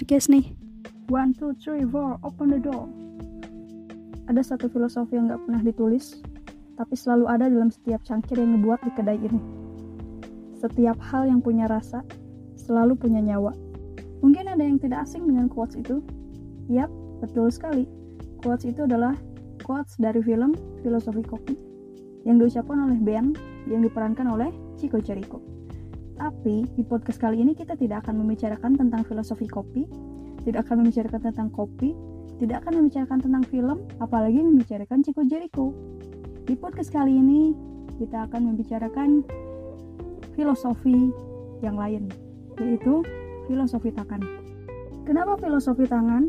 podcast nih. One, two, three, four, open the door. Ada satu filosofi yang gak pernah ditulis, tapi selalu ada dalam setiap cangkir yang dibuat di kedai ini. Setiap hal yang punya rasa, selalu punya nyawa. Mungkin ada yang tidak asing dengan quotes itu. Yap, betul sekali. Quotes itu adalah quotes dari film Filosofi Kopi yang diucapkan oleh Ben yang diperankan oleh Chico Jericho. Tapi di podcast kali ini kita tidak akan membicarakan tentang filosofi kopi, tidak akan membicarakan tentang kopi, tidak akan membicarakan tentang film, apalagi membicarakan Chico Jericho. Di podcast kali ini kita akan membicarakan filosofi yang lain, yaitu filosofi tangan. Kenapa filosofi tangan?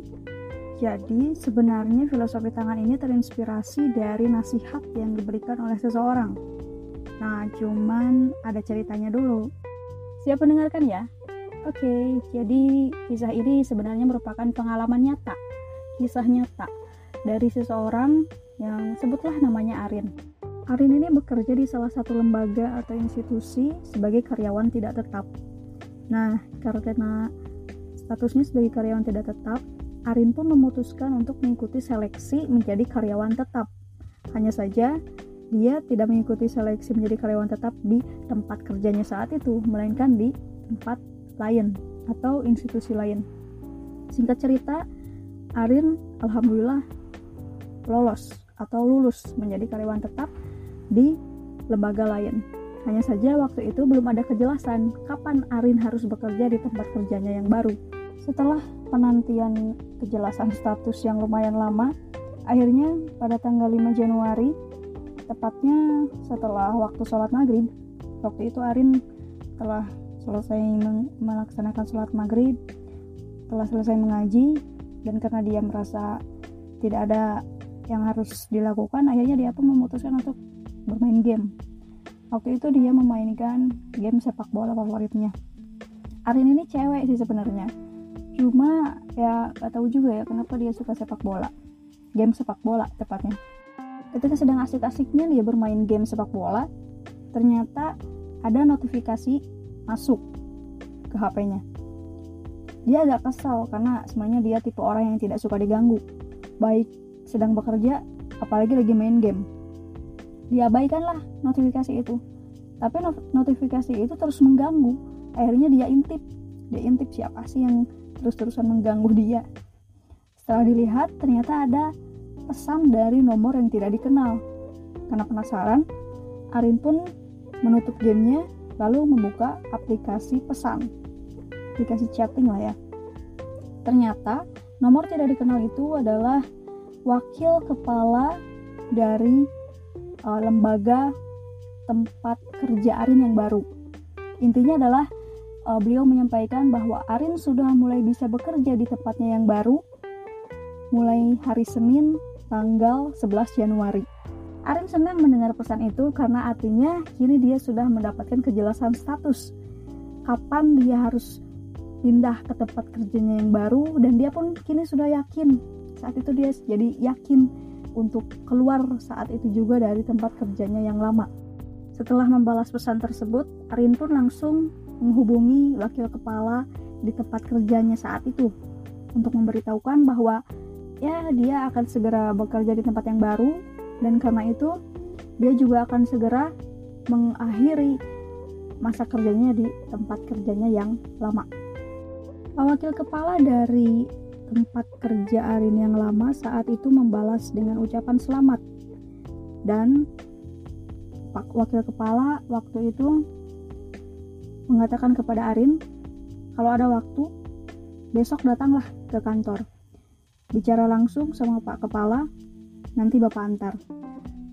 Jadi sebenarnya filosofi tangan ini terinspirasi dari nasihat yang diberikan oleh seseorang. Nah, cuman ada ceritanya dulu. Siap mendengarkan ya? Oke, jadi kisah ini sebenarnya merupakan pengalaman nyata, kisah nyata dari seseorang yang sebutlah namanya Arin. Arin ini bekerja di salah satu lembaga atau institusi sebagai karyawan tidak tetap. Nah, karena statusnya sebagai karyawan tidak tetap, Arin pun memutuskan untuk mengikuti seleksi menjadi karyawan tetap. Hanya saja, dia tidak mengikuti seleksi menjadi karyawan tetap di tempat kerjanya saat itu, melainkan di tempat lain atau institusi lain. Singkat cerita, Arin alhamdulillah lolos atau lulus menjadi karyawan tetap di lembaga lain. Hanya saja waktu itu belum ada kejelasan kapan Arin harus bekerja di tempat kerjanya yang baru. Setelah penantian kejelasan status yang lumayan lama, akhirnya pada tanggal 5 Januari tepatnya setelah waktu sholat maghrib. Waktu itu Arin telah selesai melaksanakan sholat maghrib telah selesai mengaji dan karena dia merasa tidak ada yang harus dilakukan akhirnya dia pun memutuskan untuk bermain game. Waktu itu dia memainkan game sepak bola favoritnya. Arin ini cewek sih sebenarnya. Cuma ya gak tahu juga ya kenapa dia suka sepak bola. Game sepak bola tepatnya ketika sedang asik-asiknya dia bermain game sepak bola ternyata ada notifikasi masuk ke HP-nya dia agak kesal karena sebenarnya dia tipe orang yang tidak suka diganggu. Baik sedang bekerja apalagi lagi main game. Diabaikanlah notifikasi itu. Tapi notifikasi itu terus mengganggu. Akhirnya dia intip. Dia intip siapa sih yang terus-terusan mengganggu dia? Setelah dilihat ternyata ada pesan dari nomor yang tidak dikenal. Karena penasaran, Arin pun menutup gamenya lalu membuka aplikasi pesan. Aplikasi chatting lah ya. Ternyata nomor tidak dikenal itu adalah wakil kepala dari uh, lembaga tempat kerja Arin yang baru. Intinya adalah uh, beliau menyampaikan bahwa Arin sudah mulai bisa bekerja di tempatnya yang baru mulai hari Senin tanggal 11 Januari. Arin senang mendengar pesan itu karena artinya kini dia sudah mendapatkan kejelasan status. Kapan dia harus pindah ke tempat kerjanya yang baru dan dia pun kini sudah yakin. Saat itu dia jadi yakin untuk keluar saat itu juga dari tempat kerjanya yang lama. Setelah membalas pesan tersebut, Arin pun langsung menghubungi wakil kepala di tempat kerjanya saat itu untuk memberitahukan bahwa ya dia akan segera bekerja di tempat yang baru. Dan karena itu dia juga akan segera mengakhiri masa kerjanya di tempat kerjanya yang lama. Wakil kepala dari tempat kerja Arin yang lama saat itu membalas dengan ucapan selamat. Dan Pak Wakil Kepala waktu itu mengatakan kepada Arin kalau ada waktu besok datanglah ke kantor bicara langsung sama Pak Kepala, nanti Bapak antar.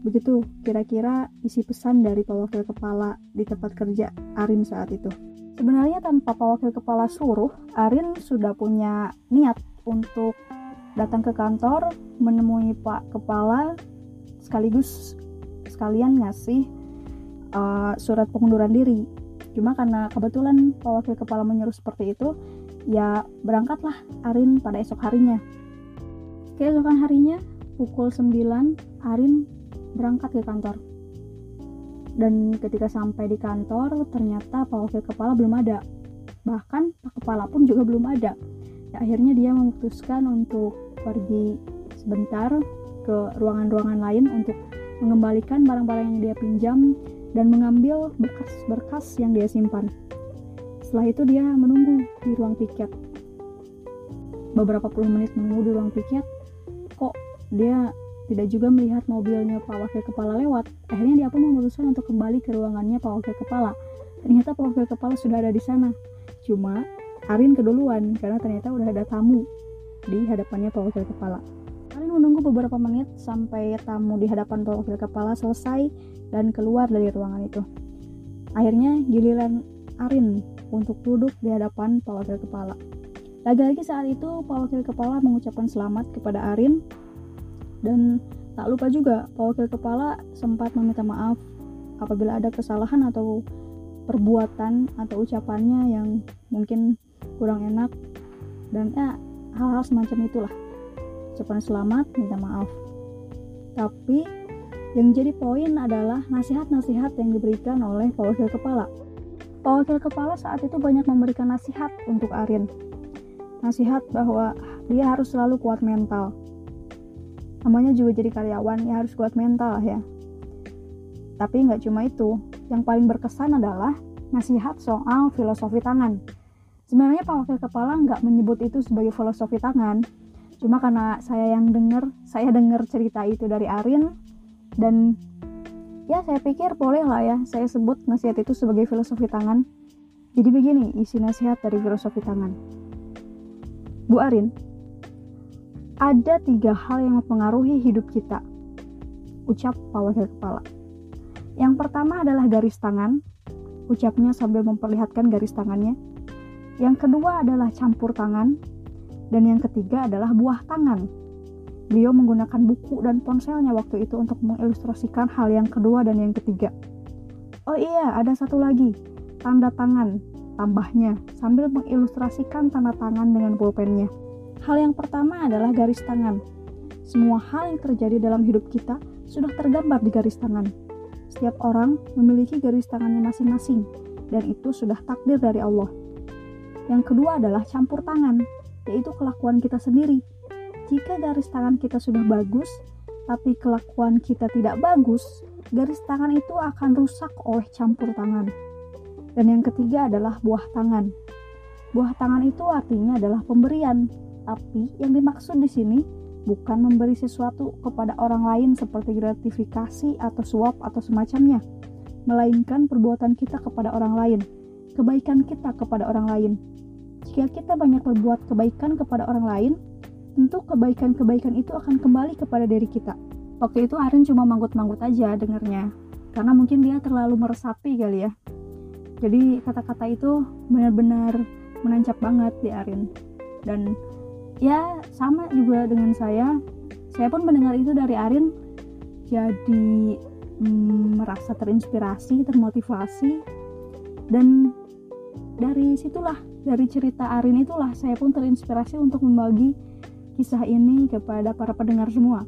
Begitu kira-kira isi pesan dari Pak Wakil Kepala di tempat kerja Arin saat itu. Sebenarnya tanpa Pak Wakil Kepala suruh, Arin sudah punya niat untuk datang ke kantor, menemui Pak Kepala, sekaligus sekalian ngasih uh, surat pengunduran diri. Cuma karena kebetulan Pak Wakil Kepala menyuruh seperti itu, ya berangkatlah Arin pada esok harinya Keesokan harinya, pukul 9, Arin berangkat ke kantor. Dan ketika sampai di kantor, ternyata Pak Wakil Kepala belum ada. Bahkan Pak Kepala pun juga belum ada. ya, akhirnya dia memutuskan untuk pergi sebentar ke ruangan-ruangan lain untuk mengembalikan barang-barang yang dia pinjam dan mengambil berkas-berkas yang dia simpan. Setelah itu dia menunggu di ruang piket. Beberapa puluh menit menunggu di ruang piket, kok dia tidak juga melihat mobilnya Pak Wakil Kepala lewat. Akhirnya dia pun memutuskan untuk kembali ke ruangannya Pak Wakil Kepala. Ternyata Pak Wakil Kepala sudah ada di sana. Cuma Arin keduluan karena ternyata udah ada tamu di hadapannya Pak Wakil Kepala. Arin menunggu beberapa menit sampai tamu di hadapan Pak Wakil Kepala selesai dan keluar dari ruangan itu. Akhirnya giliran Arin untuk duduk di hadapan Pak Wakil Kepala. Lagi-lagi saat itu Pak Wakil Kepala mengucapkan selamat kepada Arin. Dan tak lupa juga Pak Wakil Kepala sempat meminta maaf apabila ada kesalahan atau perbuatan atau ucapannya yang mungkin kurang enak. Dan ya hal-hal semacam itulah. Ucapan selamat minta maaf. Tapi yang jadi poin adalah nasihat-nasihat yang diberikan oleh Pak Wakil Kepala. Pak Wakil Kepala saat itu banyak memberikan nasihat untuk Arin nasihat bahwa dia harus selalu kuat mental namanya juga jadi karyawan ya harus kuat mental ya tapi nggak cuma itu yang paling berkesan adalah nasihat soal filosofi tangan Sebenarnya Pak Wakil Kepala nggak menyebut itu sebagai filosofi tangan, cuma karena saya yang dengar, saya dengar cerita itu dari Arin dan ya saya pikir boleh lah ya saya sebut nasihat itu sebagai filosofi tangan. Jadi begini isi nasihat dari filosofi tangan. Bu Arin, ada tiga hal yang mempengaruhi hidup kita. Ucap Pak Kepala. Yang pertama adalah garis tangan. Ucapnya sambil memperlihatkan garis tangannya. Yang kedua adalah campur tangan, dan yang ketiga adalah buah tangan. Beliau menggunakan buku dan ponselnya waktu itu untuk mengilustrasikan hal yang kedua dan yang ketiga. Oh iya, ada satu lagi, tanda tangan, tambahnya, sambil mengilustrasikan tanda tangan dengan pulpennya. Hal yang pertama adalah garis tangan. Semua hal yang terjadi dalam hidup kita sudah tergambar di garis tangan. Setiap orang memiliki garis tangannya masing-masing, dan itu sudah takdir dari Allah. Yang kedua adalah campur tangan, yaitu kelakuan kita sendiri. Jika garis tangan kita sudah bagus, tapi kelakuan kita tidak bagus, garis tangan itu akan rusak oleh campur tangan. Dan yang ketiga adalah buah tangan. Buah tangan itu artinya adalah pemberian, tapi yang dimaksud di sini bukan memberi sesuatu kepada orang lain seperti gratifikasi atau suap atau semacamnya, melainkan perbuatan kita kepada orang lain, kebaikan kita kepada orang lain. Jika kita banyak berbuat kebaikan kepada orang lain, tentu kebaikan-kebaikan itu akan kembali kepada diri kita. Waktu itu Arin cuma manggut-manggut aja dengernya, karena mungkin dia terlalu meresapi kali ya. Jadi kata-kata itu benar-benar menancap banget di Arin. Dan ya sama juga dengan saya, saya pun mendengar itu dari Arin, jadi hmm, merasa terinspirasi, termotivasi, dan dari situlah dari cerita Arin itulah saya pun terinspirasi untuk membagi kisah ini kepada para pendengar semua.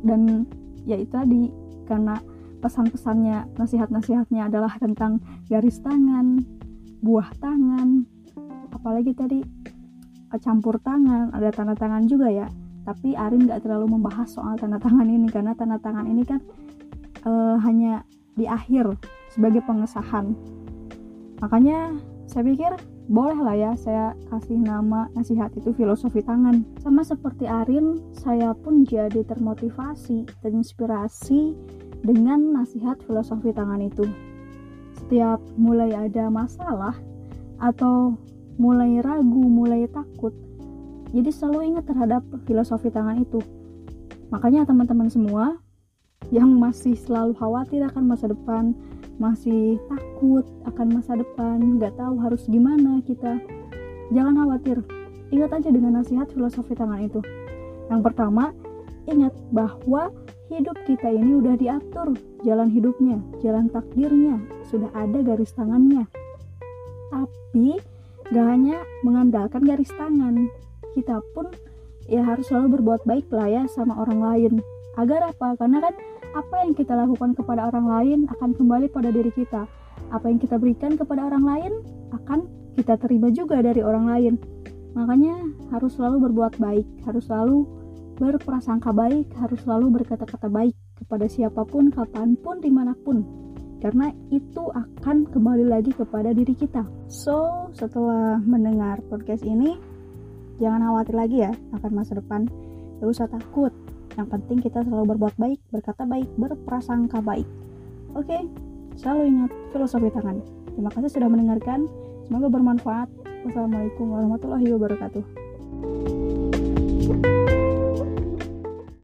Dan ya itu tadi karena pesan-pesannya nasihat-nasihatnya adalah tentang garis tangan buah tangan apalagi tadi campur tangan ada tanda tangan juga ya. Tapi Arin gak terlalu membahas soal tanda tangan ini karena tanda tangan ini kan uh, hanya di akhir sebagai pengesahan. Makanya saya pikir boleh lah ya saya kasih nama nasihat itu filosofi tangan. Sama seperti Arin saya pun jadi termotivasi terinspirasi dengan nasihat filosofi tangan itu setiap mulai ada masalah atau mulai ragu mulai takut jadi selalu ingat terhadap filosofi tangan itu makanya teman-teman semua yang masih selalu khawatir akan masa depan masih takut akan masa depan, nggak tahu harus gimana kita. Jangan khawatir, ingat aja dengan nasihat filosofi tangan itu. Yang pertama, ingat bahwa hidup kita ini udah diatur jalan hidupnya, jalan takdirnya, sudah ada garis tangannya. Tapi gak hanya mengandalkan garis tangan, kita pun ya harus selalu berbuat baik lah ya sama orang lain. Agar apa? Karena kan apa yang kita lakukan kepada orang lain akan kembali pada diri kita. Apa yang kita berikan kepada orang lain akan kita terima juga dari orang lain. Makanya harus selalu berbuat baik, harus selalu berprasangka baik, harus selalu berkata-kata baik kepada siapa pun, kapan pun, di mana pun. Karena itu akan kembali lagi kepada diri kita. So, setelah mendengar podcast ini, jangan khawatir lagi ya akan masa depan. Gak usah takut. Yang penting kita selalu berbuat baik, berkata baik, berprasangka baik. Oke, okay? selalu ingat filosofi tangan. Terima kasih sudah mendengarkan. Semoga bermanfaat. Wassalamualaikum warahmatullahi wabarakatuh.